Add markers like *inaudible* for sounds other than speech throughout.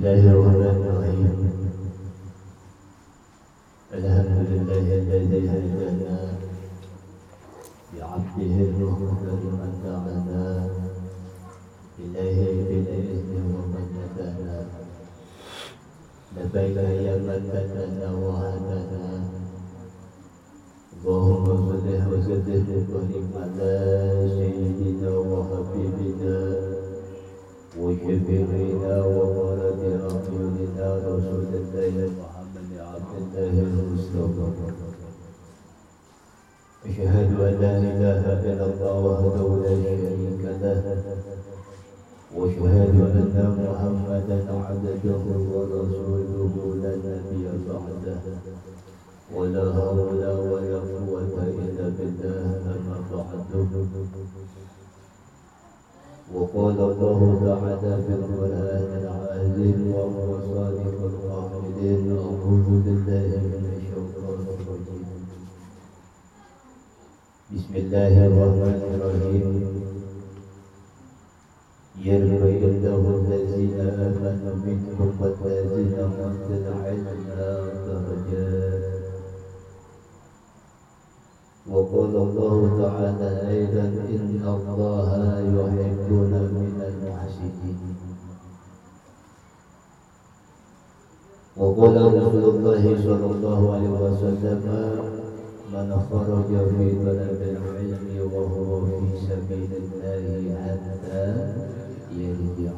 الله الرحمن الرحيم. الحمد لله الذي هدانا بعبده المختار من دعانا. إليه بالإذن ومن هدانا لبيك يا من هدانا وهدانا. اللهم صل وسلم وبارك على سيدنا وحبيبنا وشفيعنا ومرد أشهد أن لا إله إلا الله وحده لا شريك له وأشهد أن محمدا عبده ورسوله لا نبي بعده ولا حول ولا قوة إلا بالله أما بعد. وقال الله تعالى في القرآن العظيم وهو صادق القائلين أعوذ بالله من الشيطان الرجيم. بسم الله الرحمن الرحيم. يرفع الله الذين آمنوا منكم والذين أوتوا العلم وقال الله تعالى أيضا إن الله يحبون من المحسنين. وقال رسول الله صلى الله عليه وسلم من خرج في طلب العلم وهو في سبيل الله حتى يرجع.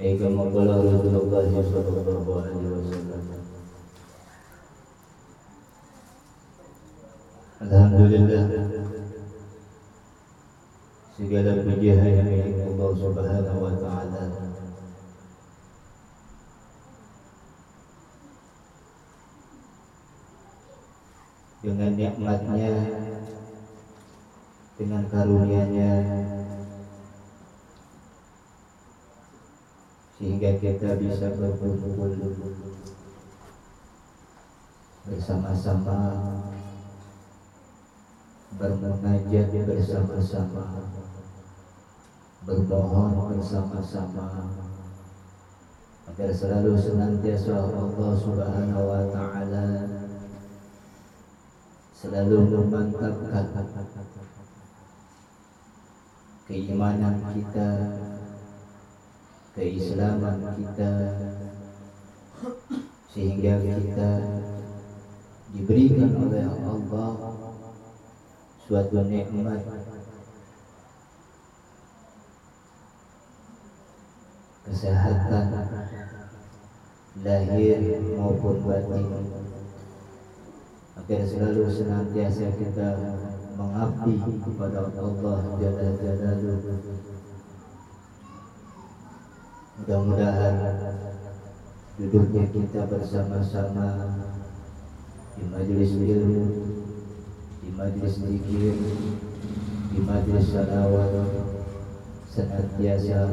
أي كما قال رسول الله صلى الله عليه وسلم Alhamdulillah segala puji hanya milik Allah Subhanahu wa taala. Dengan nikmatnya dengan karunia-Nya sehingga kita bisa berkumpul bersama-sama bermunajat bersama-sama. Bermohon bersama-sama. Agar selalu senantiasa Allah Subhanahu wa taala selalu memantapkan keimanan kita keislaman kita sehingga kita diberikan oleh Allah suatu nikmat. Kesehatan. Lahir maupun batin. Agar selalu senantiasa kita mengabdi kepada Allah Jalla Jalaluhu mudah-mudahan duduknya kita bersama-sama di majelis ilmu di majlis zikir, di majlis salawat senantiasa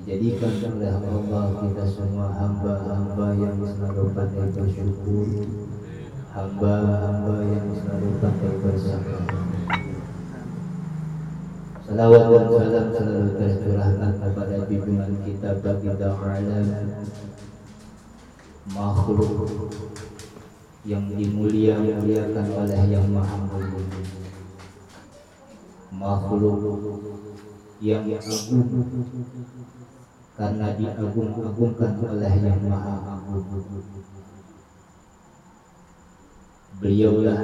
dijadikan oleh Allah kita semua hamba-hamba yang selalu pandai bersyukur, hamba-hamba yang selalu pandai bersabar. Salawat dan salam selalu tercurahkan kepada bimbingan kita bagi alam makhluk yang dimulia-muliakan oleh yang maha mulia. Makhluk yang agung karena diagung-agungkan oleh yang maha agung. Beliaulah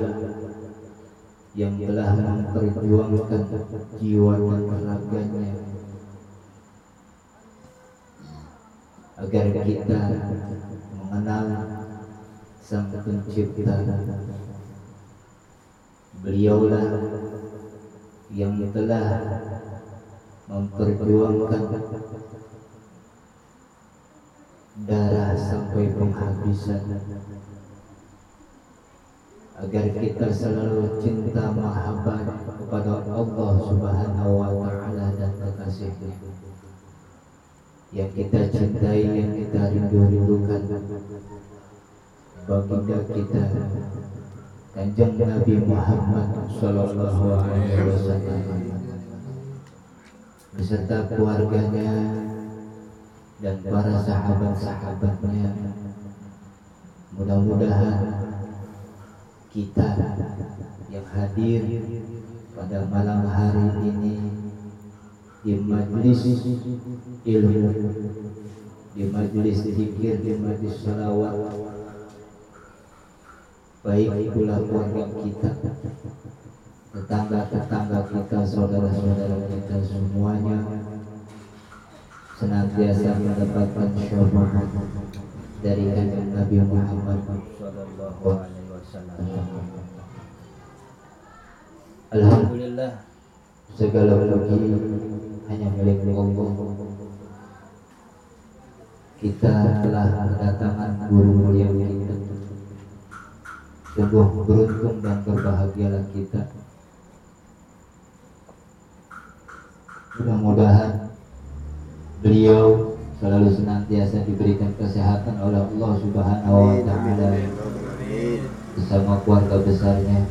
yang telah memperjuangkan jiwa dan raganya agar kita mengenal sang pencipta beliaulah yang telah memperjuangkan darah sampai penghabisan agar kita selalu cinta mahabbah kepada Allah Subhanahu wa taala dan kekasihnya. Yang kita cintai yang kita rindu-rindukan baginda kita Kanjeng Nabi Muhammad Sallallahu Alaihi Wasallam beserta keluarganya, dan para sahabat-sahabatnya. Mudah-mudahan kita yang hadir pada malam hari ini di majlis ilmu di majlis zikir di majlis salawat baik pula keluarga kita tetangga-tetangga kita saudara-saudara kita semuanya senantiasa mendapatkan syafaat dari Nabi Muhammad sallallahu alaihi Alhamdulillah segala puji hanya milik Allah. Kita telah kedatangan guru kita. Sungguh beruntung dan berbahagialah kita. Mudah-mudahan beliau selalu senantiasa diberikan kesehatan oleh Allah Subhanahu wa taala. bersama keluarga besarnya.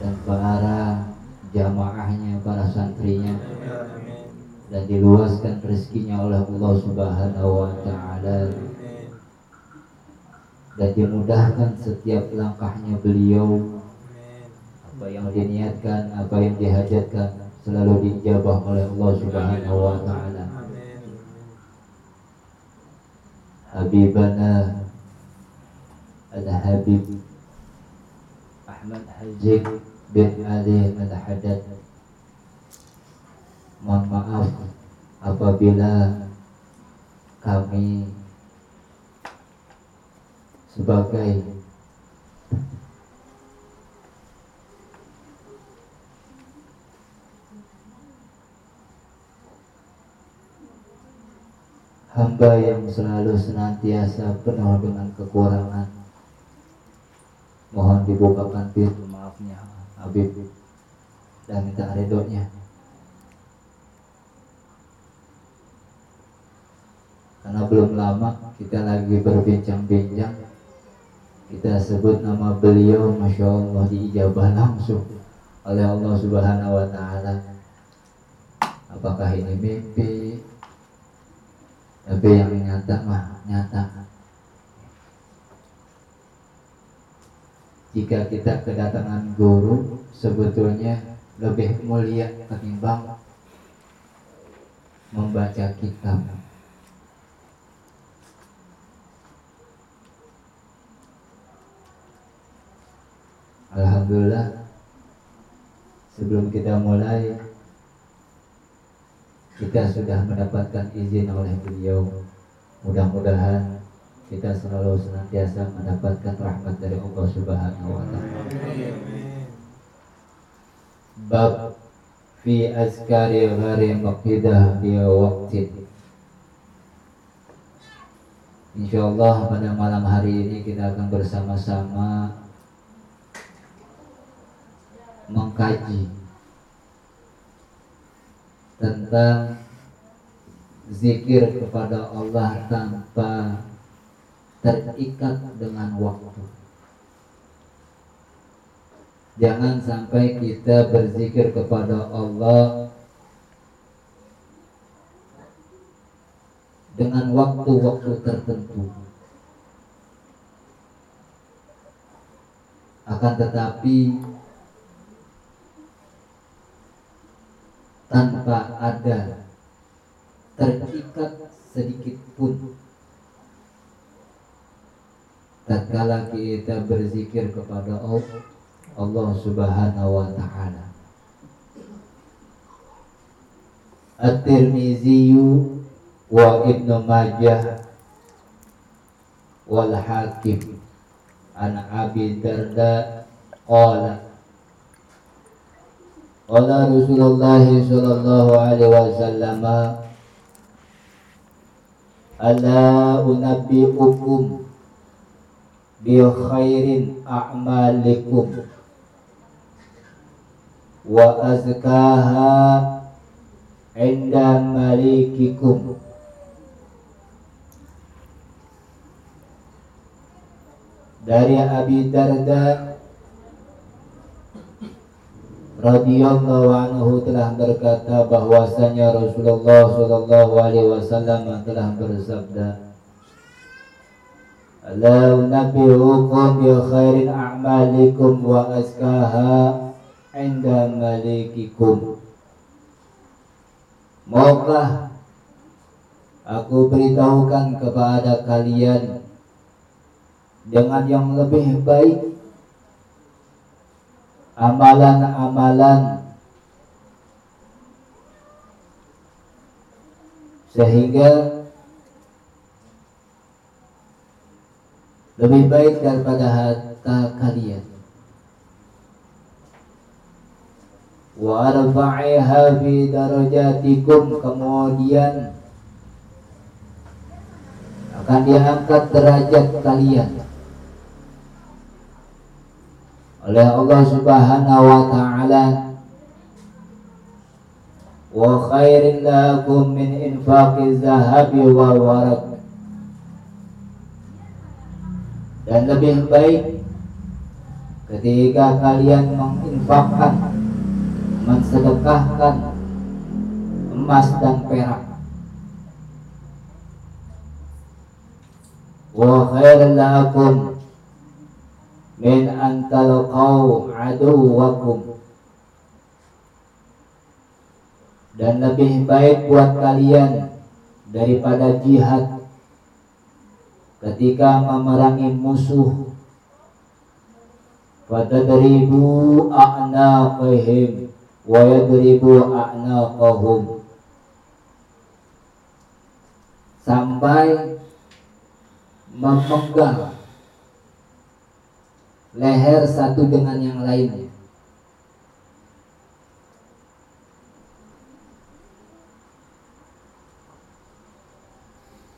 Dan para jamaahnya, para santrinya. Dan diluaskan rezekinya oleh Allah Subhanahu wa taala dan dimudahkan setiap langkahnya beliau apa yang diniatkan, apa yang dihajatkan selalu dijabah oleh Allah Subhanahu wa taala. Habibana Al-Habib Ahmad Haji bin Ali Al-Haddad Mohon maaf apabila kami sebagai hamba yang selalu senantiasa penuh dengan kekurangan. Mohon dibukakan pintu maafnya Habib. Dan minta redonya karena belum lama kita lagi berbincang-bincang kita sebut nama beliau Masya Allah diijabah langsung oleh Allah Subhanahu Wa Taala. Apakah ini mimpi? Tapi yang nyata mah nyata. Jika kita kedatangan guru sebetulnya lebih mulia ketimbang membaca kitab. Alhamdulillah sebelum kita mulai kita sudah mendapatkan izin oleh beliau mudah-mudahan kita selalu senantiasa mendapatkan rahmat dari Allah Subhanahu wa taala. Bab fi azkari ghari maqidah di waktu. Insyaallah pada malam hari ini kita akan bersama-sama mengkaji tentang zikir kepada Allah tanpa terikat dengan waktu. Jangan sampai kita berzikir kepada Allah dengan waktu-waktu tertentu. Akan tetapi tanpa ada terikat sedikit pun tatkala kita berzikir kepada Allah Subhanahu wa taala. At-Tirmizi wa Ibnu Majah wal Hakim an Abi Darda qala Qala Rasulullah sallallahu alaihi wasallam Ala unabbiukum bi khairin a'malikum wa azkaha inda malikikum. Dari Abi Darda radhiyallahu anhu telah berkata bahwasanya Rasulullah sallallahu alaihi wasallam telah bersabda Ala unabbiukum bi khairin a'malikum wa azkaha inda malikikum. Maukah aku beritahukan kepada kalian dengan yang lebih baik amalan-amalan. Sehingga lebih baik daripada harta kalian. Wa arfa'iha fi darajatikum. Kemudian akan diangkat derajat kalian oleh Allah Subhanahu wa taala. Wa khairin lakum min infaqi zahabi wa warak dan lebih baik ketika kalian menginfakkan mensedekahkan emas dan perak. Wa khairin lakum min antalqau aduwakum dan lebih baik buat kalian daripada jihad. Ketika memerangi musuh fatadribu a'naqihim wa yadribu a'naqahum sampai memenggal leher satu dengan yang lainnya.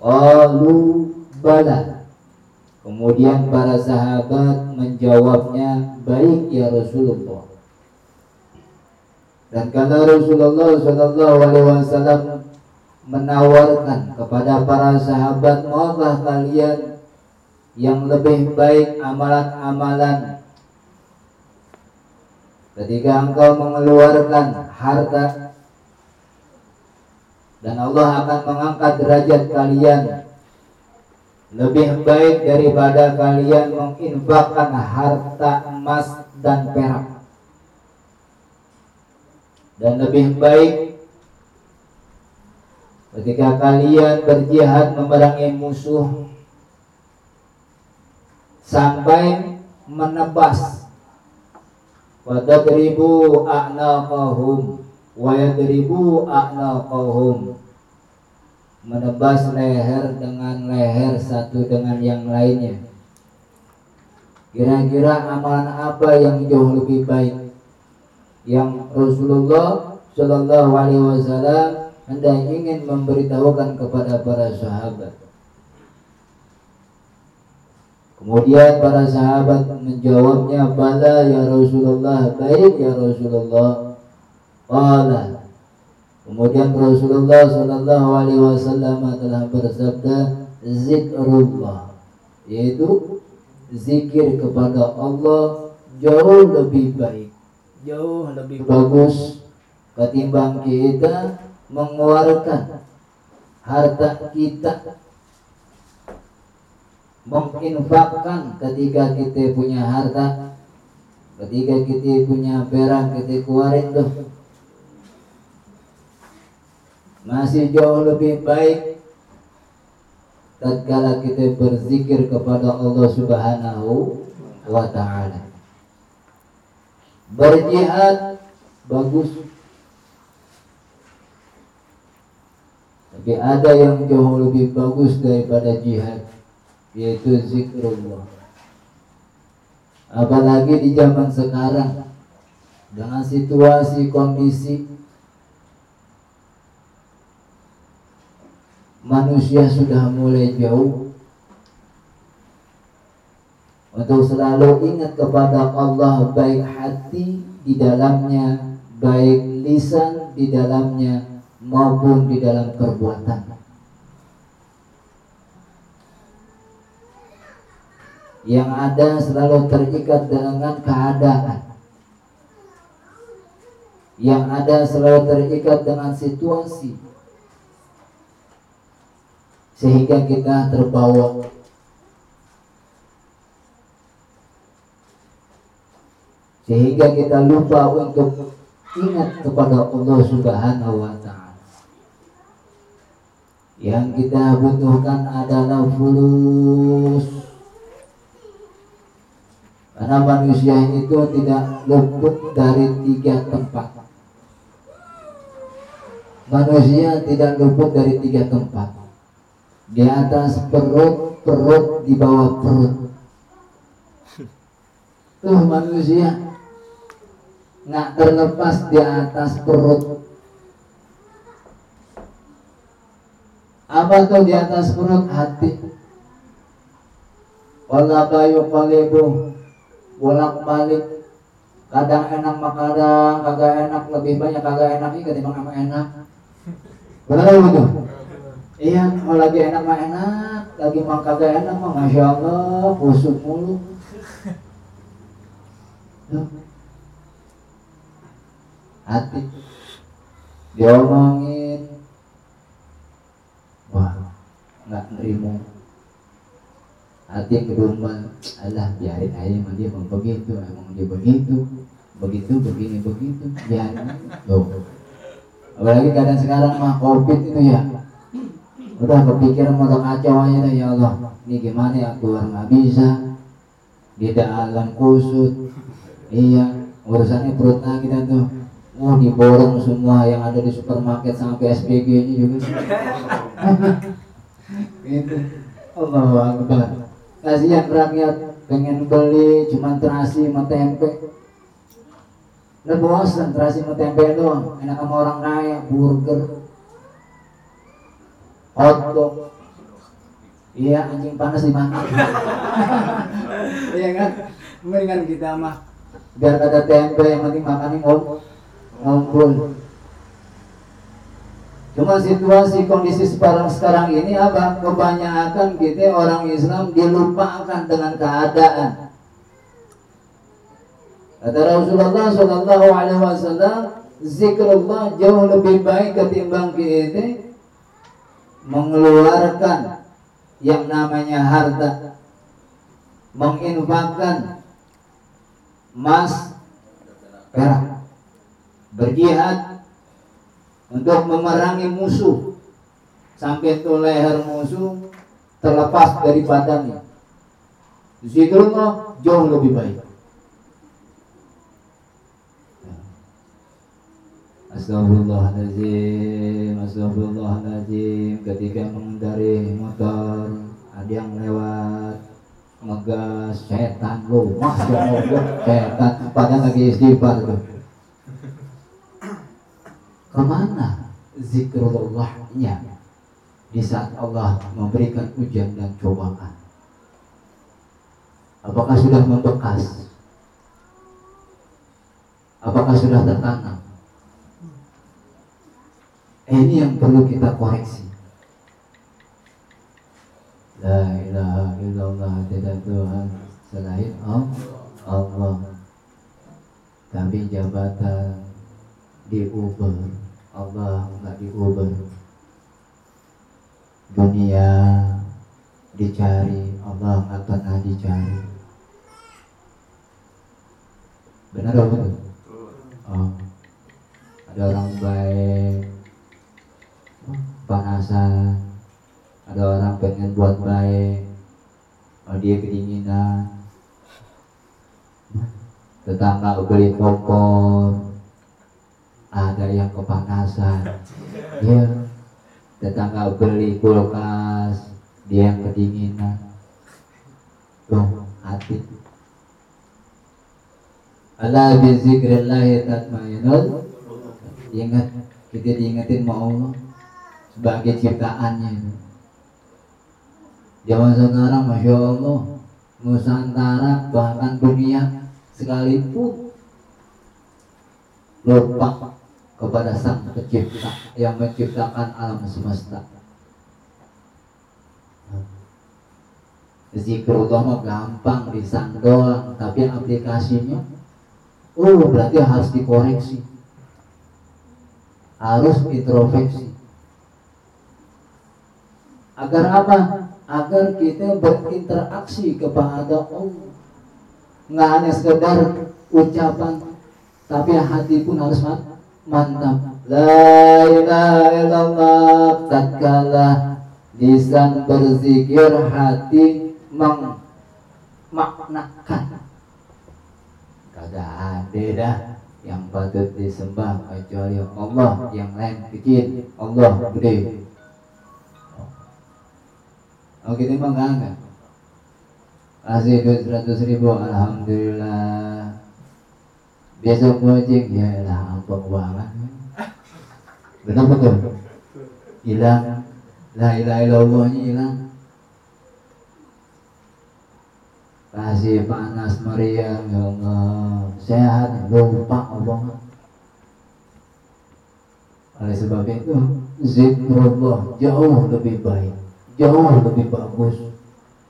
Qalu bala. Kemudian para sahabat menjawabnya, baik ya Rasulullah. Dan karena Rasulullah Shallallahu Alaihi Wasallam menawarkan kepada para sahabat, maukah kalian yang lebih baik amalan-amalan. Ketika engkau mengeluarkan harta dan Allah akan mengangkat derajat kalian lebih baik daripada kalian menginfakkan harta emas dan perak. Dan lebih baik ketika kalian berjihad memerangi musuh sampai menebas. Wadadribu a'naqahum wa yadribu a'naqahum. Menebas leher dengan leher satu dengan yang lainnya. Kira-kira amalan apa yang jauh lebih baik? Yang Rasulullah Shallallahu Alaihi Wasallam hendak ingin memberitahukan kepada para sahabat Kemudian para sahabat menjawabnya, "Bala ya Rasulullah, baik ya Rasulullah." Qala. Kemudian Rasulullah sallallahu alaihi wasallam telah bersabda, "Zikrullah." Yaitu zikir kepada Allah jauh lebih baik, jauh lebih bagus ketimbang kita mengeluarkan harta kita menginfakkan ketika kita punya harta ketika kita punya perak kita keluarin tuh. Masih jauh lebih baik tatkala kita berzikir kepada Allah Subhanahu wa taala. Berjihad bagus. Tapi ada yang jauh lebih bagus daripada jihad yaitu zikrullah. Apalagi di zaman sekarang dengan situasi kondisi manusia sudah mulai jauh untuk selalu ingat kepada Allah baik hati di dalamnya baik lisan di dalamnya maupun di dalam perbuatan yang ada selalu terikat dengan keadaan yang ada selalu terikat dengan situasi sehingga kita terbawa sehingga kita lupa untuk ingat kepada Allah Subhanahu wa taala. Yang kita butuhkan adalah fulus. Karena manusia itu tidak luput dari tiga tempat. Manusia tidak luput dari tiga tempat. Di atas perut, perut di bawah perut. Tuh manusia nggak terlepas di atas perut. Apa tuh di atas perut hati? Wala bayu kalibu bolak balik. Kadang enak makadang kagak enak lebih banyak kagak enak ini ketimbang sama enak. Benar begitu iya kalau lagi enak mah enak lagi mah kagak enak mah masya Allah busuk mulu. Hati. Diomongin. Wah nggak nerima hati yang kedua alah biarin aja emang dia mau begitu emang dia begitu begitu begini begitu biarin tuh apalagi keadaan sekarang mah covid itu ya udah kepikiran mau kacau aja ya Allah ini gimana ya keluar nggak bisa di dalam kusut iya urusannya perut kita tuh Wah diborong semua yang ada di supermarket sampai SPG nya juga. *laughs* gitu. Allah Akbar. Kasihan rakyat pengen beli cuma terasi sama tempe. Udah bosan terasi sama tempe doang. Enak sama orang kaya, burger, hotdog. Iya anjing panas dimakan. Iya kan? Mendingan kita mah biar ada tempe yang penting makan ngomong ngumpul Cuma situasi kondisi sekarang sekarang ini apa? Kebanyakan kita orang Islam dilupakan dengan keadaan. Kata Rasulullah Shallallahu Alaihi Wasallam, zikrullah jauh lebih baik ketimbang kita mengeluarkan yang namanya harta, menginfakkan emas, perak berjihad untuk memerangi musuh. Sampai itu leher musuh terlepas dari badannya. Zikrullah jauh lebih baik. Astagfirullahaladzim Astagfirullahaladzim. Ketika mengendari motor Ada yang lewat Ngegas setan. Lu Masya Allah Setan. Padahal lagi istighfar tuh ke mana zikrullahnya? Di saat Allah memberikan ujian dan cobaan. Apakah sudah membekas? Apakah sudah tertanam? Eh, ini yang perlu kita koreksi. La ilaha illallah tidak Tuhan selain Allah. Tapi jabatan di Uber Allah nggak diubah. Dunia dicari Allah nggak pernah dicari. Benar apa betul. Oh. ada orang baik panasan. Ada orang pengen buat baik oh, dia kedinginan. Tetangga beli kompor ada yang kepanasan. Ya tetangga beli kulkas dia yang kedinginan. Tuh hati. Allah bizikrillahi tatmainul ingat kita diingetin mau Allah sebagai ciptaannya. Itu zaman sekarang masya Allah Nusantara bahkan dunia sekalipun lupa kepada sang pencipta yang menciptakan alam semesta. Zikrullah mah gampang disang doang, tapi aplikasinya, oh berarti harus dikoreksi. harus introspeksi agar apa agar kita berinteraksi kepada Allah nggak hanya sekedar ucapan tapi hati pun harus mantap. La ilaha illallah. Tatkala lisan berzikir hati memaknakan. Kagak ada dah yang patut disembah kecuali Allah. Yang lain kecil Allah gede. Oh kita mah enggak kasih duit seratus ribu. Alhamdulillah besok gojek ya lah apa banget benar betul. Hilang. La ilaha illallahnya hilang. Kasih panas meriah ya Allah. Sehat lupa Allah oleh sebab itu zikrullah jauh lebih baik jauh lebih bagus.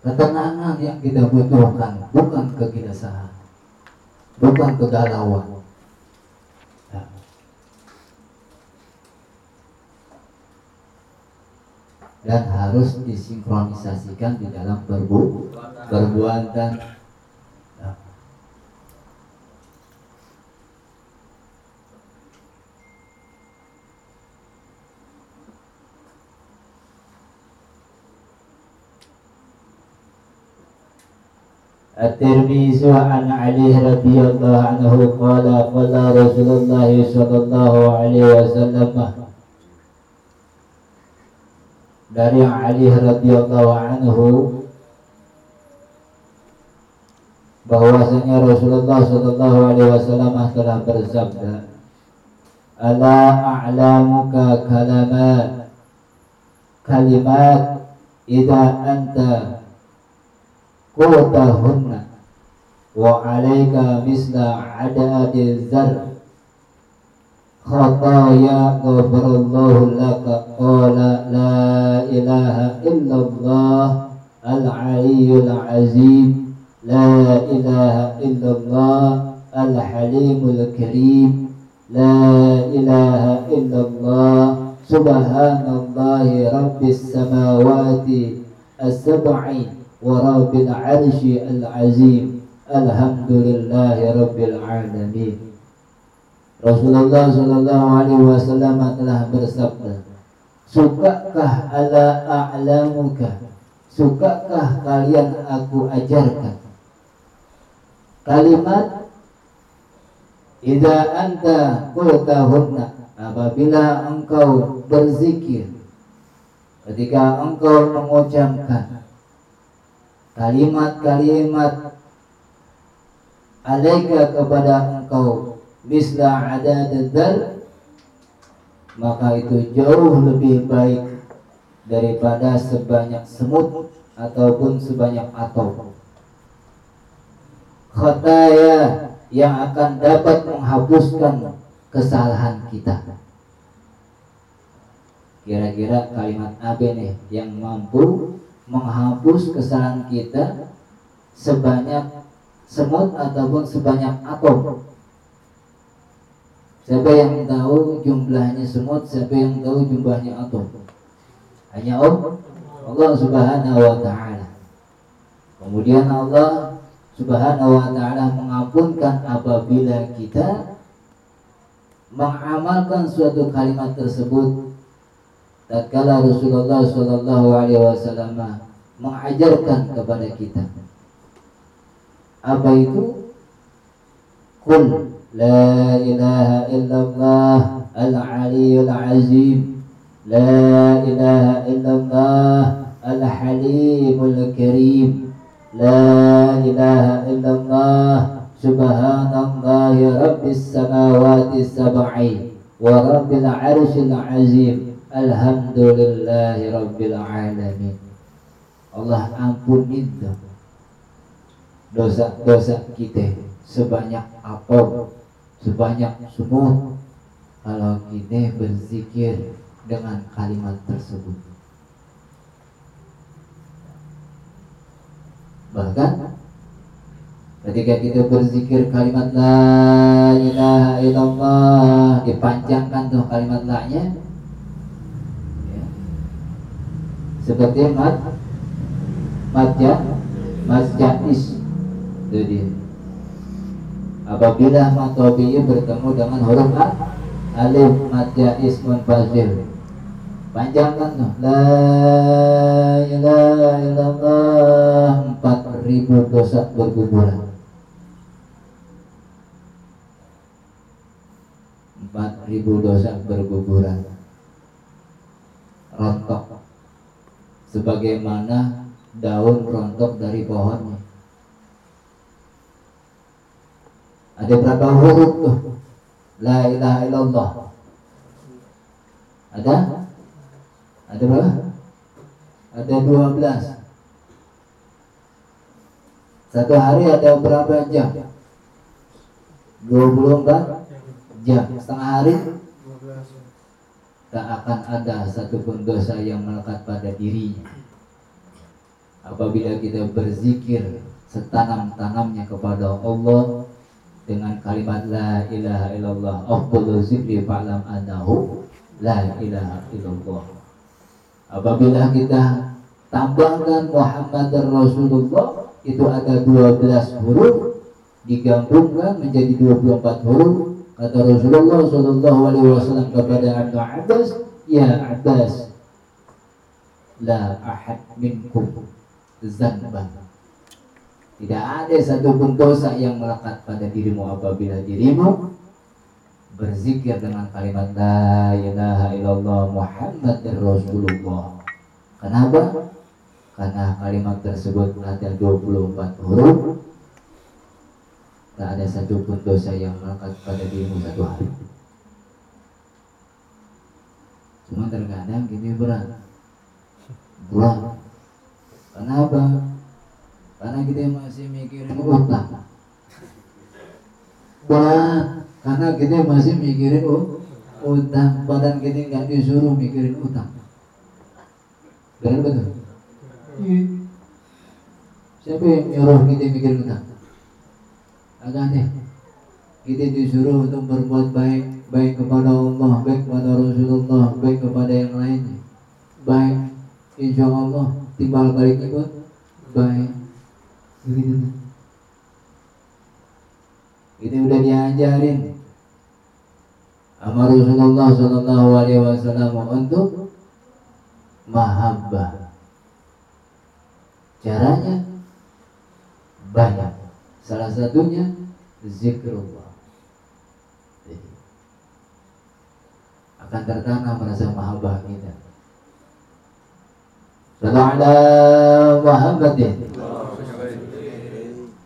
Ketenangan yang kita butuhkan bukan kegilasaan bukan kegalauan. Dan harus disinkronisasikan di dalam perbu perbuatan الترمذي عن علي رضي الله عنه قال قال رسول الله صلى الله عليه وسلم dari Ali radhiyallahu anhu bahwasanya Rasulullah sallallahu alaihi wasallam telah bersabda Ala a'lamuka kalimat kalimat idza anta wa alayka misla adadi zar خطايا غفر الله لك. قال لا إله إلا الله العلي العظيم. لا إله إلا الله الحليم الكريم. لا إله إلا الله سبحان الله رب السماوات السبع ورب العرش العظيم الحمد لله رب العالمين Rasulullah Shallallahu Alaihi Wasallam telah bersabda, sukakah ala a'lamuka, sukakah kalian aku ajarkan kalimat Ida anta qultahunna apabila engkau berzikir ketika engkau mengucapkan kalimat-kalimat alaika kepada engkau misla ada dal maka itu jauh lebih baik daripada sebanyak semut ataupun sebanyak atom khataya yang akan dapat menghapuskan kesalahan kita. Kira-kira kalimat apa nih yang mampu menghapus kesalahan kita sebanyak semut ataupun sebanyak atom Siapa yang tahu jumlahnya semut, siapa yang tahu jumlahnya atom? Hanya Allah, Allah Subhanahu wa taala. Kemudian Allah Subhanahu wa taala mengampunkan apabila kita mengamalkan suatu kalimat tersebut tatkala Rasulullah Shallallahu Alaihi Wasallam mengajarkan kepada kita apa itu? Kun la ilaha illallah al aliyul azim. La ilaha illallah al halimul karim. La ilaha illallah subhanallahi rabbis samawati sab'i wa rabbil arshil azim. Alhamdulillahi Rabbil Alamin. Allah ampuni dosa-dosa kita sebanyak apa? Sebanyak semua. Kalau kita berzikir dengan kalimat tersebut. Bahkan ketika kita berzikir kalimat la ilaha illallah dipanjangkan tuh kalimat la nya seperti mat matja masjais itu dia. Apabila matobiyu bertemu dengan huruf a alif matjais munfazil panjangkan tuh la ilaha illallah empat ribu dosa berguguran empat ribu dosa berguguran rontok sebagaimana daun rontok dari pohonnya. Ada berapa huruf tuh? La ilaha illallah. Ada? Ada berapa? Ada dua belas. Satu hari ada berapa jam? 24 jam. Setengah hari tak akan ada satupun dosa yang melekat pada dirinya. Apabila kita berzikir setanam-tanamnya kepada Allah dengan kalimat la ilaha illallah afdalu zikri fa'lam annahu la ilaha illallah. Apabila kita tambahkan Muhammad Rasulullah itu ada 12 huruf digabungkan menjadi 24 huruf Kata Rasulullah Shallallahu Alaihi Wasallam kepada Abu Abbas, ya Abbas, la ahad minkum zanban. Tidak ada satupun dosa yang melekat pada dirimu apabila dirimu berzikir dengan kalimat La ilaha illallah Muhammad Rasulullah. Kenapa? Karena kalimat tersebut ada 24 huruf Tak ada satu pun dosa yang melekat pada dirimu satu hari Cuma terkadang gini berat Berat Kenapa? Karena kita masih mikirin utang Berat Karena kita masih mikirin utang Padahal kita nggak disuruh mikirin utang Benar betul? Iya. Siapa yang nyuruh kita mikirin utang? Agak deh kita disuruh untuk berbuat baik baik kepada Allah baik kepada Rasulullah baik kepada yang lainnya. Baik insya Allah timbal baliknya pun baik. Begitu. Ini udah diajarin sama Rasulullah Shallallahu Alaihi Wasallam untuk mahabbah. Caranya banyak Salah satunya zikrullah. Jadi, akan tertanam rasa mahabbah kita. Sallallahu Muhammadin.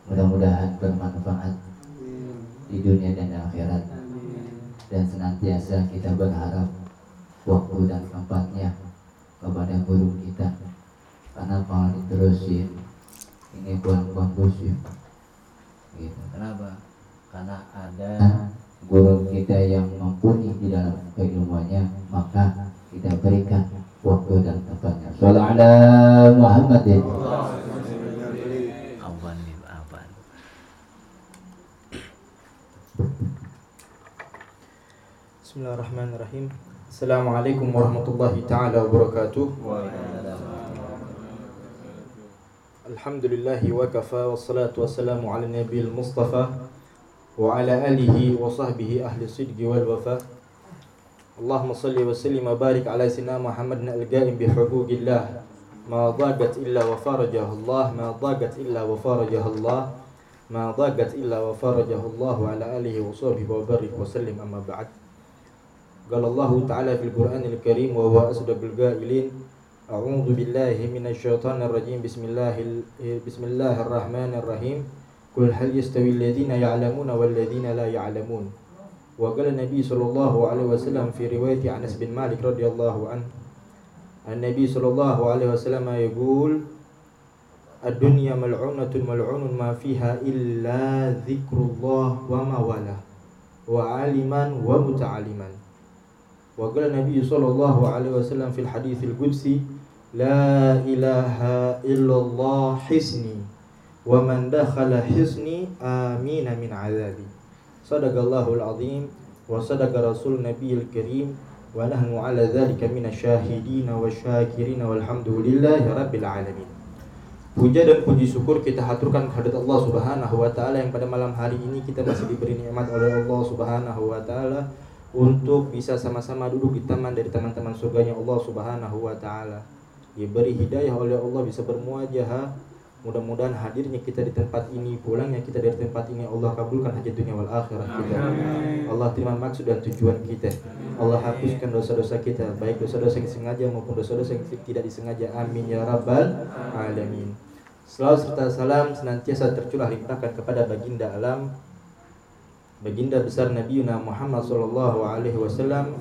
Mudah-mudahan bermanfaat di dunia dan akhirat dan senantiasa kita berharap waktu dan tempatnya kepada guru kita karena kalau diterusin ini buang-buang kondusif gitu. Kenapa? Karena ada guru kita yang mumpuni di dalam keilmuannya, maka kita berikan waktu dan tempatnya. Salam ala Muhammadin. Bismillahirrahmanirrahim. Assalamualaikum warahmatullahi taala wabarakatuh. الحمد لله وكفى والصلاة والسلام على النبي المصطفى وعلى آله وصحبه أهل الصدق والوفاء اللهم صل وسلم وبارك على سيدنا محمد القائم بحقوق الله ما ضاقت إلا وفرجه الله ما ضاقت إلا وفرجه الله ما ضاقت إلا وفرجه الله وعلى آله وصحبه وبارك وسلم أما بعد قال الله تعالى في القرآن الكريم وهو أصدق القائلين أعوذ بالله من الشيطان الرجيم. بسم الله بسم الله الرحمن الرحيم. قل هل يستوي الذين يعلمون والذين لا يعلمون؟ وقال النبي صلى الله عليه وسلم في رواية أنس بن مالك رضي الله عنه النبي صلى الله عليه وسلم يقول الدنيا ملعونة ملعون ما فيها إلا ذكر الله وما والاه وعالما ومتعلما وقال النبي صلى الله عليه وسلم في الحديث القدسي La ilaha illallah hisni Wa man dakhala hisni amina min azabi Sadaqallahul azim wa sadaqa rasul nabiyil karim wa nahnu ala dhalika minasyahidin wa syakirin walhamdulillahi rabbil alamin. Puja dan puji syukur kita haturkan kehadirat Allah Subhanahu wa taala yang pada malam hari ini kita masih diberi nikmat oleh Allah Subhanahu wa taala untuk bisa sama-sama duduk di taman dari teman-teman surganya Allah Subhanahu wa taala. Diberi hidayah oleh Allah bisa bermuajah. Mudah-mudahan hadirnya kita di tempat ini, pulangnya kita dari tempat ini Allah kabulkan hajat dunia wal akhirat kita. Allah terima maksud dan tujuan kita. Allah hapuskan dosa-dosa kita, baik dosa-dosa yang sengaja maupun dosa-dosa yang tidak disengaja. Amin ya rabbal alamin. Selalu serta salam senantiasa tercurah limpahkan kepada baginda alam baginda besar Nabi Muhammad sallallahu alaihi wasallam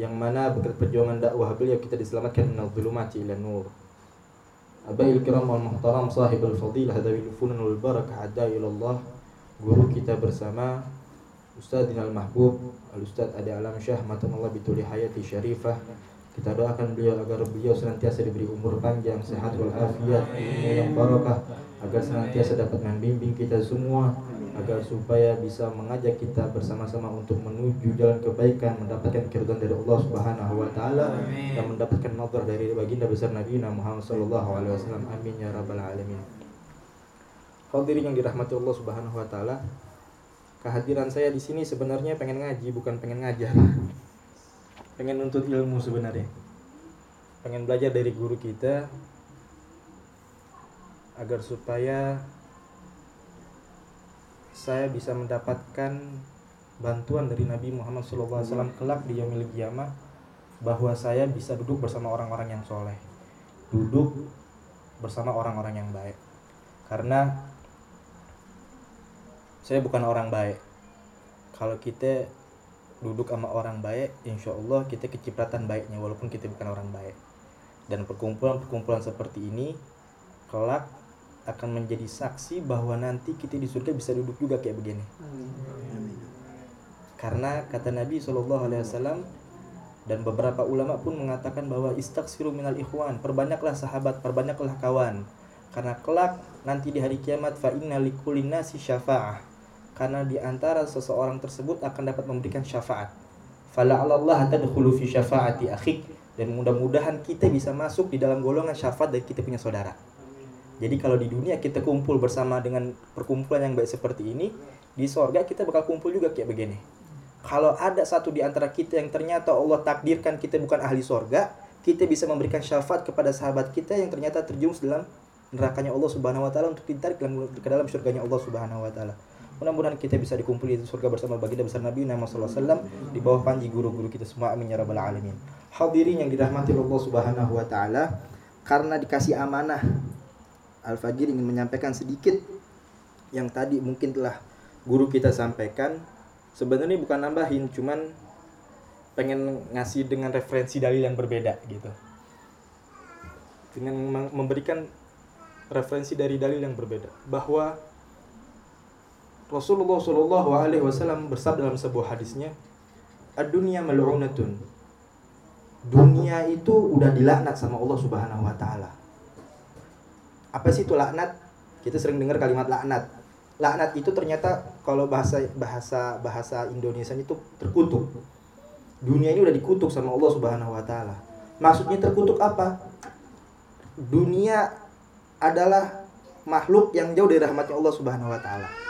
yang mana berkat perjuangan dakwah beliau kita diselamatkan. Dari zulumati ila nur. Abail kiram wal muhtaram sahibul fadilah. Dawil funan wal barakah. Ada ila Allah guru kita bersama Ustadz al Mahbub Al Ustadz Adi Alam Syah Allah bituli hayati syarifah kita doakan beliau agar beliau senantiasa diberi umur panjang, sehat walafiat, ilmu yang barakah, agar senantiasa dapat membimbing kita semua agar supaya bisa mengajak kita bersama-sama untuk menuju jalan kebaikan, mendapatkan keridhaan dari Allah Subhanahu wa taala dan mendapatkan nazar dari baginda besar Nabi Muhammad sallallahu alaihi wasallam. Amin ya rabbal alamin. Hadirin yang dirahmati Allah Subhanahu wa taala, kehadiran saya di sini sebenarnya pengen ngaji bukan pengen ngajar. Pengen nuntut ilmu sebenarnya. Pengen belajar dari guru kita agar supaya saya bisa mendapatkan bantuan dari Nabi Muhammad SAW kelak di Yomil Qiyamah bahwa saya bisa duduk bersama orang-orang yang soleh. Duduk bersama orang-orang yang baik. Karena saya bukan orang baik. Kalau kita duduk sama orang baik insya Allah kita kecipratan baiknya walaupun kita bukan orang baik. Dan perkumpulan-perkumpulan seperti ini kelak akan menjadi saksi bahwa nanti kita di surga bisa duduk juga kayak begini. Karena kata Nabi Shallallahu Alaihi Wasallam dan beberapa ulama pun mengatakan bahwa istaksiru minal ikhwan perbanyaklah sahabat perbanyaklah kawan. Karena kelak nanti di hari kiamat fa inna likullinasi syafa'ah karena di antara seseorang tersebut akan dapat memberikan syafaat fala Allah tadkhulu fi syafaati akhik dan mudah-mudahan kita bisa masuk di dalam golongan syafaat dari kita punya saudara jadi kalau di dunia kita kumpul bersama dengan perkumpulan yang baik seperti ini, di sorga kita bakal kumpul juga kayak begini. Kalau ada satu di antara kita yang ternyata Allah takdirkan kita bukan ahli sorga, kita bisa memberikan syafaat kepada sahabat kita yang ternyata terjumus dalam nerakanya Allah Subhanahu wa taala untuk ditarik ke dalam surganya Allah Subhanahu wa taala. Mudah-mudahan kita bisa dikumpuli di surga bersama baginda besar Nabi Muhammad SAW di bawah panji guru-guru kita semua. Amin ya rabbal alamin. Hadirin yang dirahmati Allah Subhanahu wa taala, karena dikasih amanah Al-Fajir ingin menyampaikan sedikit yang tadi mungkin telah guru kita sampaikan. Sebenarnya bukan nambahin, cuman pengen ngasih dengan referensi dalil yang berbeda gitu. Dengan memberikan referensi dari dalil yang berbeda bahwa Rasulullah Shallallahu Alaihi Wasallam bersabda dalam sebuah hadisnya, "Ad-dunya mal'unatun." Dunia itu udah dilaknat sama Allah Subhanahu wa taala. Apa sih itu laknat? Kita sering dengar kalimat laknat. Laknat itu ternyata kalau bahasa bahasa bahasa Indonesia itu terkutuk. Dunia ini udah dikutuk sama Allah Subhanahu wa taala. Maksudnya terkutuk apa? Dunia adalah makhluk yang jauh dari rahmatnya Allah Subhanahu wa taala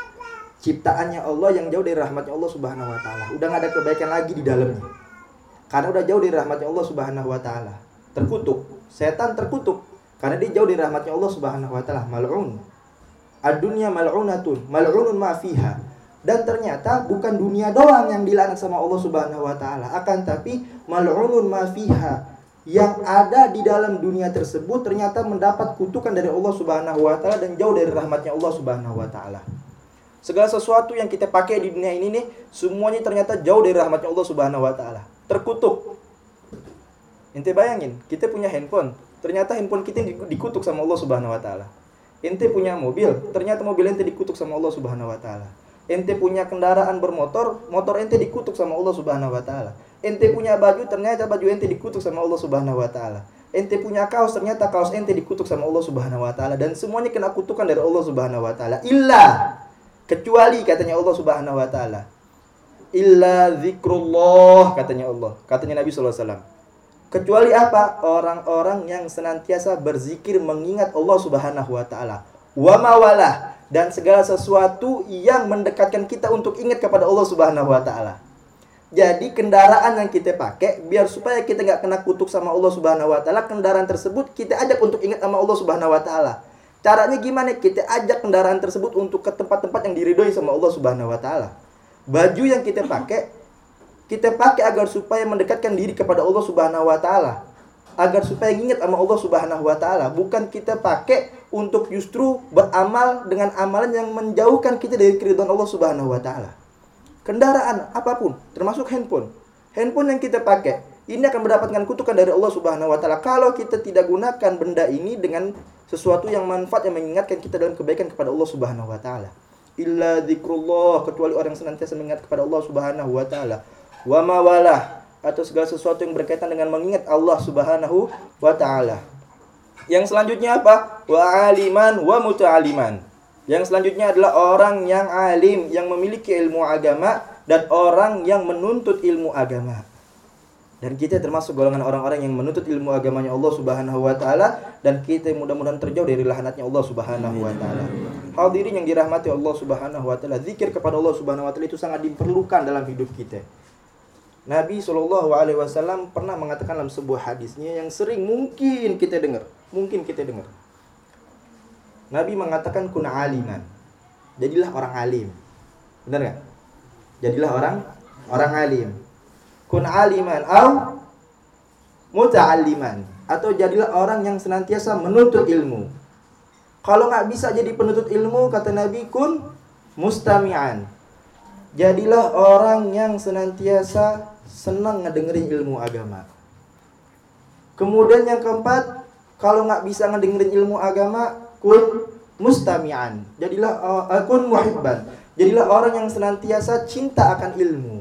ciptaannya Allah yang jauh dari rahmatnya Allah Subhanahu wa taala udah gak ada kebaikan lagi di dalamnya karena udah jauh dari rahmatnya Allah Subhanahu wa taala terkutuk setan terkutuk karena dia jauh dari rahmatnya Allah Subhanahu wa taala, mal'un. Ad-dunya mal'unatun, mal'unun ma. Dan ternyata bukan dunia doang yang dilaknat sama Allah Subhanahu wa taala, akan tapi mal'unun ma fiha. Yang ada di dalam dunia tersebut ternyata mendapat kutukan dari Allah Subhanahu wa taala dan jauh dari rahmatnya Allah Subhanahu wa taala. Segala sesuatu yang kita pakai di dunia ini nih, semuanya ternyata jauh dari rahmatnya Allah Subhanahu wa taala. Terkutuk. Ente bayangin, kita punya handphone, ternyata handphone kita dikutuk sama Allah Subhanahu wa taala. Ente punya mobil, ternyata mobil ente dikutuk sama Allah Subhanahu wa taala. Ente punya kendaraan bermotor, motor ente dikutuk sama Allah Subhanahu wa taala. Ente punya baju, ternyata baju ente dikutuk sama Allah Subhanahu wa taala. Ente punya kaos, ternyata kaos ente dikutuk sama Allah Subhanahu wa taala dan semuanya kena kutukan dari Allah Subhanahu wa taala. Illa kecuali katanya Allah Subhanahu wa taala. Illa zikrullah katanya Allah. Katanya Nabi sallallahu alaihi wasallam. Kecuali apa? Orang-orang yang senantiasa berzikir mengingat Allah Subhanahu wa taala. Wa mawalah dan segala sesuatu yang mendekatkan kita untuk ingat kepada Allah Subhanahu wa taala. Jadi kendaraan yang kita pakai biar supaya kita nggak kena kutuk sama Allah Subhanahu wa taala, kendaraan tersebut kita ajak untuk ingat sama Allah Subhanahu wa taala. Caranya gimana? Kita ajak kendaraan tersebut untuk ke tempat-tempat yang diridhoi sama Allah Subhanahu wa taala. Baju yang kita pakai kita pakai agar supaya mendekatkan diri kepada Allah Subhanahu wa taala agar supaya ingat sama Allah Subhanahu wa taala, bukan kita pakai untuk justru beramal dengan amalan yang menjauhkan kita dari keridhaan Allah Subhanahu wa taala. Kendaraan apa pun, termasuk handphone. Handphone yang kita pakai ini akan mendapatkan kutukan dari Allah Subhanahu wa taala kalau kita tidak gunakan benda ini dengan sesuatu yang manfaat yang mengingatkan kita dalam kebaikan kepada Allah Subhanahu wa taala. Illa zikrullah kecuali orang senantiasa mengingat kepada Allah Subhanahu wa taala. Wa mawalah atau segala sesuatu yang berkaitan dengan mengingat Allah Subhanahu wa taala. Yang selanjutnya apa? Wa aliman wa muta'aliman. Yang selanjutnya adalah orang yang alim yang memiliki ilmu agama dan orang yang menuntut ilmu agama. Dan kita termasuk golongan orang-orang yang menuntut ilmu agamanya Allah Subhanahu wa taala dan kita mudah-mudahan terjauh dari lahanatnya Allah Subhanahu wa taala. Hadirin yang dirahmati Allah Subhanahu wa taala, zikir kepada Allah Subhanahu wa taala itu sangat diperlukan dalam hidup kita. Nabi Shallallahu Alaihi Wasallam pernah mengatakan dalam sebuah hadisnya yang sering mungkin kita dengar, mungkin kita dengar. Nabi mengatakan kun aliman, jadilah orang alim, benar nggak? Jadilah orang orang alim. Kun aliman au muta'alliman atau jadilah orang yang senantiasa menuntut ilmu. Kalau nggak bisa jadi penuntut ilmu, kata Nabi kun mustami'an. Jadilah orang yang senantiasa senang ngedengerin ilmu agama. Kemudian yang keempat, kalau nggak bisa ngedengerin ilmu agama, kun mustami'an. Jadilah uh, kun muhibban. Jadilah orang yang senantiasa cinta akan ilmu.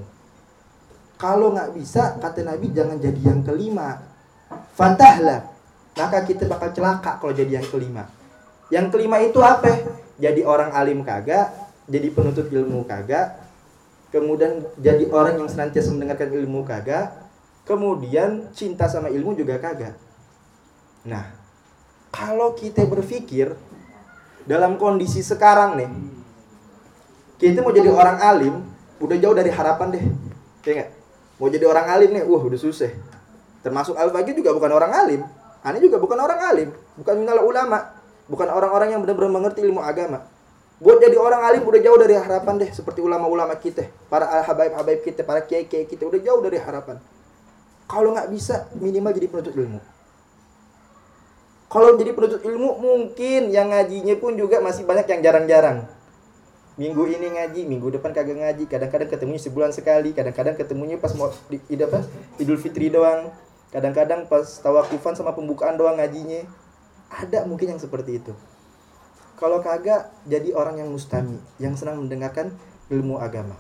Kalau nggak bisa, kata Nabi jangan jadi yang kelima. Fantahlah. Maka kita bakal celaka kalau jadi yang kelima. Yang kelima itu apa? Jadi orang alim kagak, jadi penuntut ilmu kagak, kemudian jadi orang yang senantiasa mendengarkan ilmu kagak, kemudian cinta sama ilmu juga kagak. Nah, kalau kita berpikir dalam kondisi sekarang nih, kita mau jadi orang alim, udah jauh dari harapan deh. Kayak gak? Mau jadi orang alim nih, wah udah susah. Termasuk Al-Bagi juga bukan orang alim. Ani juga bukan orang alim, bukan minal ulama, bukan orang-orang yang benar-benar mengerti ilmu agama. Buat jadi orang alim udah jauh dari harapan deh seperti ulama-ulama kita, para habaib-habaib kita, para kiai-kiai kita udah jauh dari harapan. Kalau nggak bisa minimal jadi penuntut ilmu. Kalau jadi penuntut ilmu mungkin yang ngajinya pun juga masih banyak yang jarang-jarang. Minggu ini ngaji, minggu depan kagak ngaji, kadang-kadang ketemunya sebulan sekali, kadang-kadang ketemunya pas mau di, di apa? Idul Fitri doang. Kadang-kadang pas tawakufan sama pembukaan doang ngajinya. Ada mungkin yang seperti itu. Kalau kagak jadi orang yang mustami, yang senang mendengarkan ilmu agama.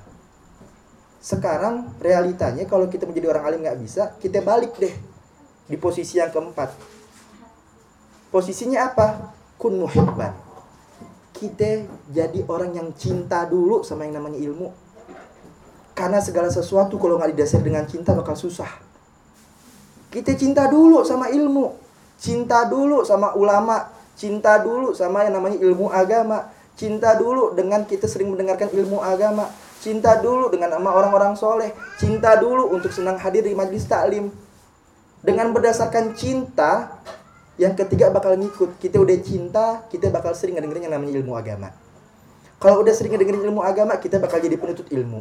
Sekarang realitanya kalau kita menjadi orang alim nggak bisa, kita balik deh di posisi yang keempat. Posisinya apa? Kun muhibban. Kita jadi orang yang cinta dulu sama yang namanya ilmu. Karena segala sesuatu kalau nggak didasari dengan cinta bakal susah. Kita cinta dulu sama ilmu. Cinta dulu sama ulama cinta dulu sama yang namanya ilmu agama cinta dulu dengan kita sering mendengarkan ilmu agama cinta dulu dengan nama orang-orang soleh cinta dulu untuk senang hadir di majlis taklim dengan berdasarkan cinta yang ketiga bakal ngikut kita udah cinta kita bakal sering ngedengerin yang namanya ilmu agama kalau udah sering ngedengerin ilmu agama kita bakal jadi penuntut ilmu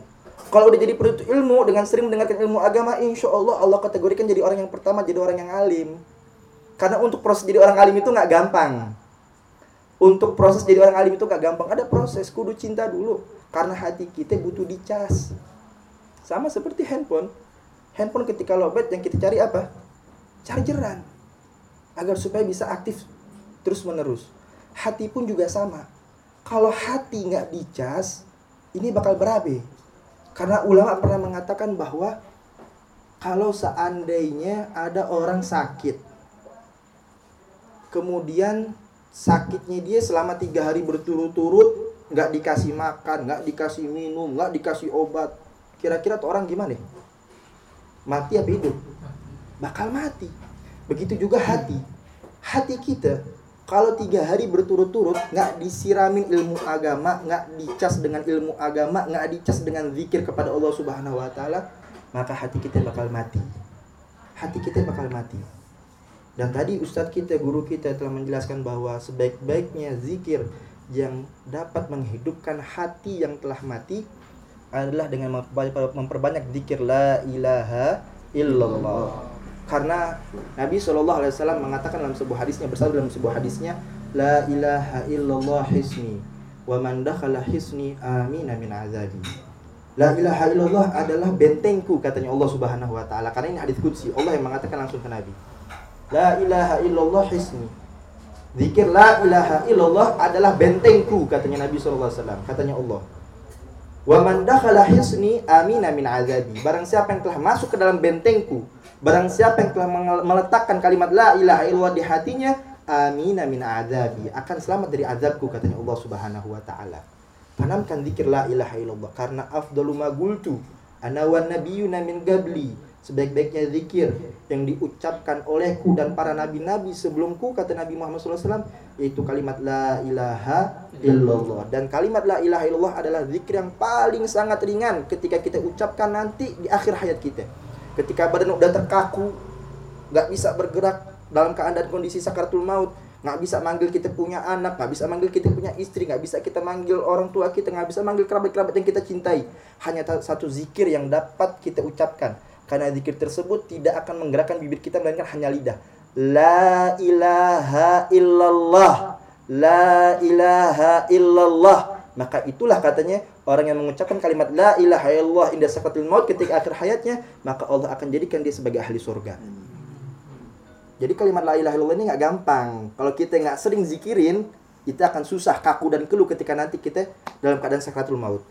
kalau udah jadi penuntut ilmu dengan sering mendengarkan ilmu agama insya Allah Allah kategorikan jadi orang yang pertama jadi orang yang alim karena untuk proses jadi orang alim itu nggak gampang. Untuk proses jadi orang alim itu nggak gampang. Ada proses kudu cinta dulu. Karena hati kita butuh dicas. Sama seperti handphone. Handphone ketika lobet yang kita cari apa? Chargeran. Agar supaya bisa aktif terus menerus. Hati pun juga sama. Kalau hati nggak dicas, ini bakal berabe. Karena ulama pernah mengatakan bahwa kalau seandainya ada orang sakit kemudian sakitnya dia selama tiga hari berturut-turut nggak dikasih makan, nggak dikasih minum, nggak dikasih obat, kira-kira tuh orang gimana? Mati apa hidup? Bakal mati. Begitu juga hati. Hati kita kalau tiga hari berturut-turut nggak disiramin ilmu agama, nggak dicas dengan ilmu agama, nggak dicas dengan zikir kepada Allah Subhanahu Wa Taala, maka hati kita bakal mati. Hati kita bakal mati. Dan tadi Ustadz kita, guru kita telah menjelaskan bahwa sebaik-baiknya zikir yang dapat menghidupkan hati yang telah mati adalah dengan memperbanyak zikir la ilaha illallah. Karena Nabi Shallallahu Alaihi Wasallam mengatakan dalam sebuah hadisnya bersabda dalam sebuah hadisnya la ilaha illallah hisni wa man dakhala hisni amina min azabi. La ilaha illallah adalah bentengku katanya Allah Subhanahu wa taala. Karena ini hadis qudsi, Allah yang mengatakan langsung ke Nabi. La ilaha illallah hisni. Zikir la ilaha illallah adalah bentengku katanya Nabi sallallahu alaihi wasallam. Katanya Allah. Wa man dakhala hisni amina min azabi. Barang siapa yang telah masuk ke dalam bentengku, barang siapa yang telah meletakkan kalimat la ilaha illallah di hatinya, amina min azabi, akan selamat dari azabku katanya Allah Subhanahu wa taala. Tanamkan zikir la ilaha illallah karena afdalu ma qultu ana wan nabiyyuna min qabli sebaik-baiknya zikir yang diucapkan olehku dan para nabi-nabi sebelumku kata Nabi Muhammad SAW yaitu kalimat la ilaha illallah. Dan kalimat la ilaha illallah adalah zikir yang paling sangat ringan ketika kita ucapkan nanti di akhir hayat kita. Ketika badan udah terkaku nggak bisa bergerak dalam keadaan kondisi sakaratul maut nggak bisa manggil kita punya anak nggak bisa manggil kita punya istri nggak bisa kita manggil orang tua kita nggak bisa manggil kerabat-kerabat yang kita cintai. Hanya satu zikir yang dapat kita ucapkan karena zikir tersebut tidak akan menggerakkan bibir kita melainkan hanya lidah. La ilaha illallah. La ilaha illallah. Maka itulah katanya orang yang mengucapkan kalimat la ilaha illallah indah sakatil maut ketika akhir hayatnya, maka Allah akan jadikan dia sebagai ahli surga. Jadi kalimat la ilaha illallah ini nggak gampang. Kalau kita nggak sering zikirin, kita akan susah, kaku dan keluh ketika nanti kita dalam keadaan sakratul maut.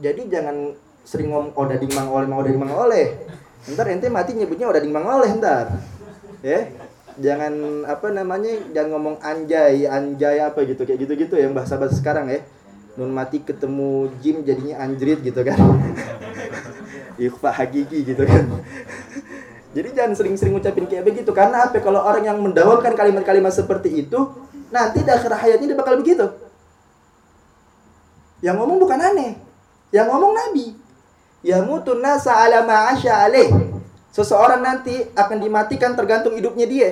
Jadi jangan sering ngomong oh dading mang oleh mang dading mang oleh ntar ente mati nyebutnya udah dimang oleh ntar. Ya jangan apa namanya jangan ngomong anjay anjay apa gitu kayak gitu gitu yang bahasa bahasa sekarang ya. Nun mati ketemu Jim jadinya anjrit gitu kan. *laughs* Ikhfa hakiki gitu kan. *laughs* Jadi jangan sering-sering ngucapin kayak begitu karena apa? Kalau orang yang mendawamkan kalimat-kalimat seperti itu nanti di akhir hayatnya dia bakal begitu. Yang ngomong bukan aneh. Yang ngomong nabi Yamutun nasa ala ma'asya alaih. Seseorang nanti akan dimatikan tergantung hidupnya dia.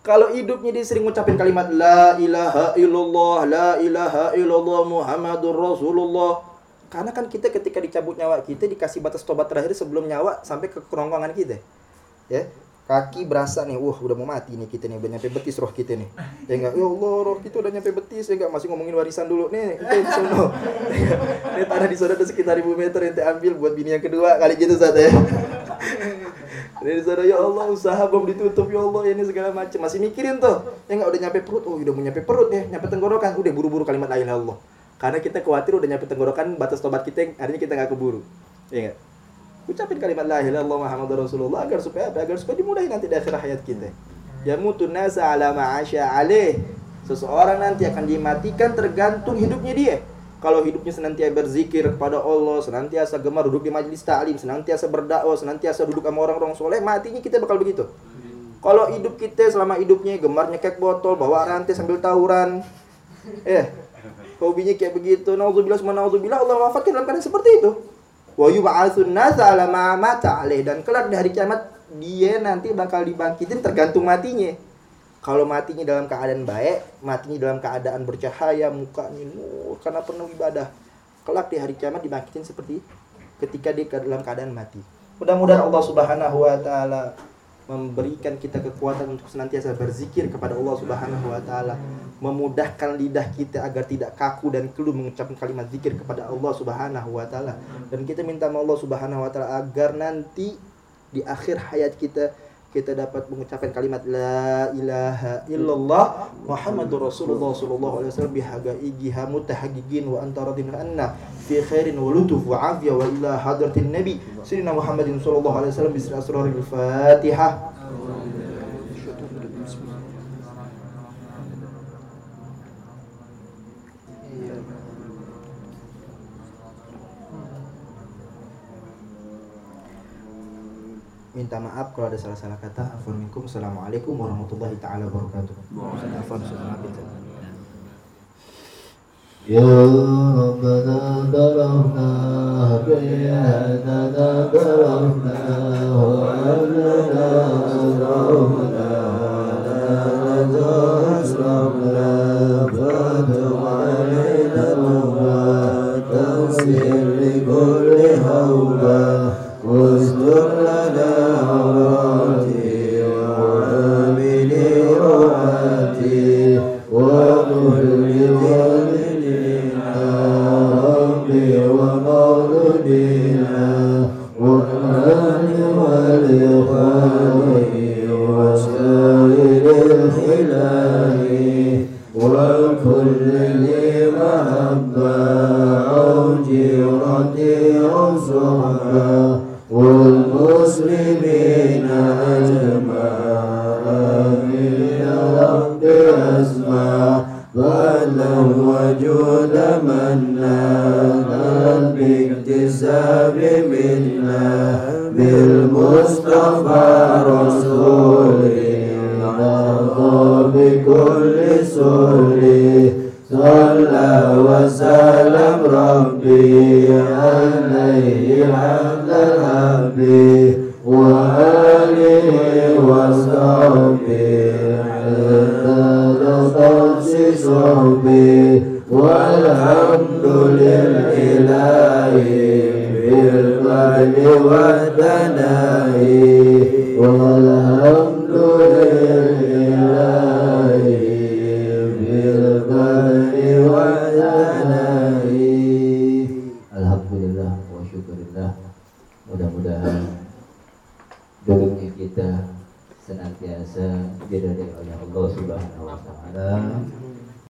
Kalau hidupnya dia sering ngucapin kalimat La ilaha illallah, La ilaha illallah Muhammadur Rasulullah Karena kan kita ketika dicabut nyawa kita Dikasih batas tobat terakhir sebelum nyawa Sampai ke kerongkongan kita Ya kaki berasa nih, wah udah mau mati nih kita nih, udah nyampe betis roh kita nih. Ya enggak, ya Allah roh kita udah nyampe betis, ya enggak masih ngomongin warisan dulu nih, itu di sono. *laughs* ini tanah di sana ada sekitar ribu meter ente ambil buat bini yang kedua kali gitu saat ya. *laughs* Ini di sana ya Allah usaha belum ditutup ya Allah ini segala macam masih mikirin tuh, ya enggak udah nyampe perut, oh udah mau nyampe perut ya, nyampe tenggorokan, udah buru-buru kalimat la Allah. Karena kita khawatir udah nyampe tenggorokan batas tobat kita, hari ini kita nggak keburu, ya enggak? Ucapin kalimat la ilaha illallah Muhammadur Rasulullah agar supaya apa? Agar supaya dimudahi nanti di akhir hayat kita. Ya mutun nasa ala ma'asya alaih. Seseorang nanti akan dimatikan tergantung hidupnya dia. Kalau hidupnya senantiasa berzikir kepada Allah, senantiasa gemar duduk di majelis ta'lim, senantiasa berdakwah, senantiasa duduk sama orang-orang soleh, matinya kita bakal begitu. Kalau hidup kita selama hidupnya gemar nyekek botol, bawa rantai sambil tawuran, eh, hobinya kayak begitu, nauzubillah semua nauzubillah, Allah wafatkan dalam keadaan seperti itu wa yub'atsun nasa ala ma mata alaih dan kelak di hari kiamat dia nanti bakal dibangkitin tergantung matinya. Kalau matinya dalam keadaan baik, matinya dalam keadaan bercahaya, mukanya nur karena penuh ibadah. Kelak di hari kiamat dibangkitin seperti ketika dia dalam keadaan mati. Mudah-mudahan Allah Subhanahu wa taala memberikan kita kekuatan untuk senantiasa berzikir kepada Allah Subhanahu wa taala, memudahkan lidah kita agar tidak kaku dan keluh mengucapkan kalimat zikir kepada Allah Subhanahu wa taala. Dan kita minta Allah Subhanahu wa taala agar nanti di akhir hayat kita kita dapat mengucapkan kalimat la ilaha illallah Muhammadur Rasulullah sallallahu alaihi wasallam bihaga igiha mutahagigin wa anta radin anna fi khairin wa lutuf wa afiyah wa ila hadratin nabi. Sayyidina Muhammadin sallallahu alaihi wasallam bisri asraril Fatihah minta maaf kalau ada salah-salah kata. Afwan assalamualaikum warahmatullahi taala wabarakatuh. Afwan يا ربنا ظلمنا بأننا ظلمنا وأننا أسرفنا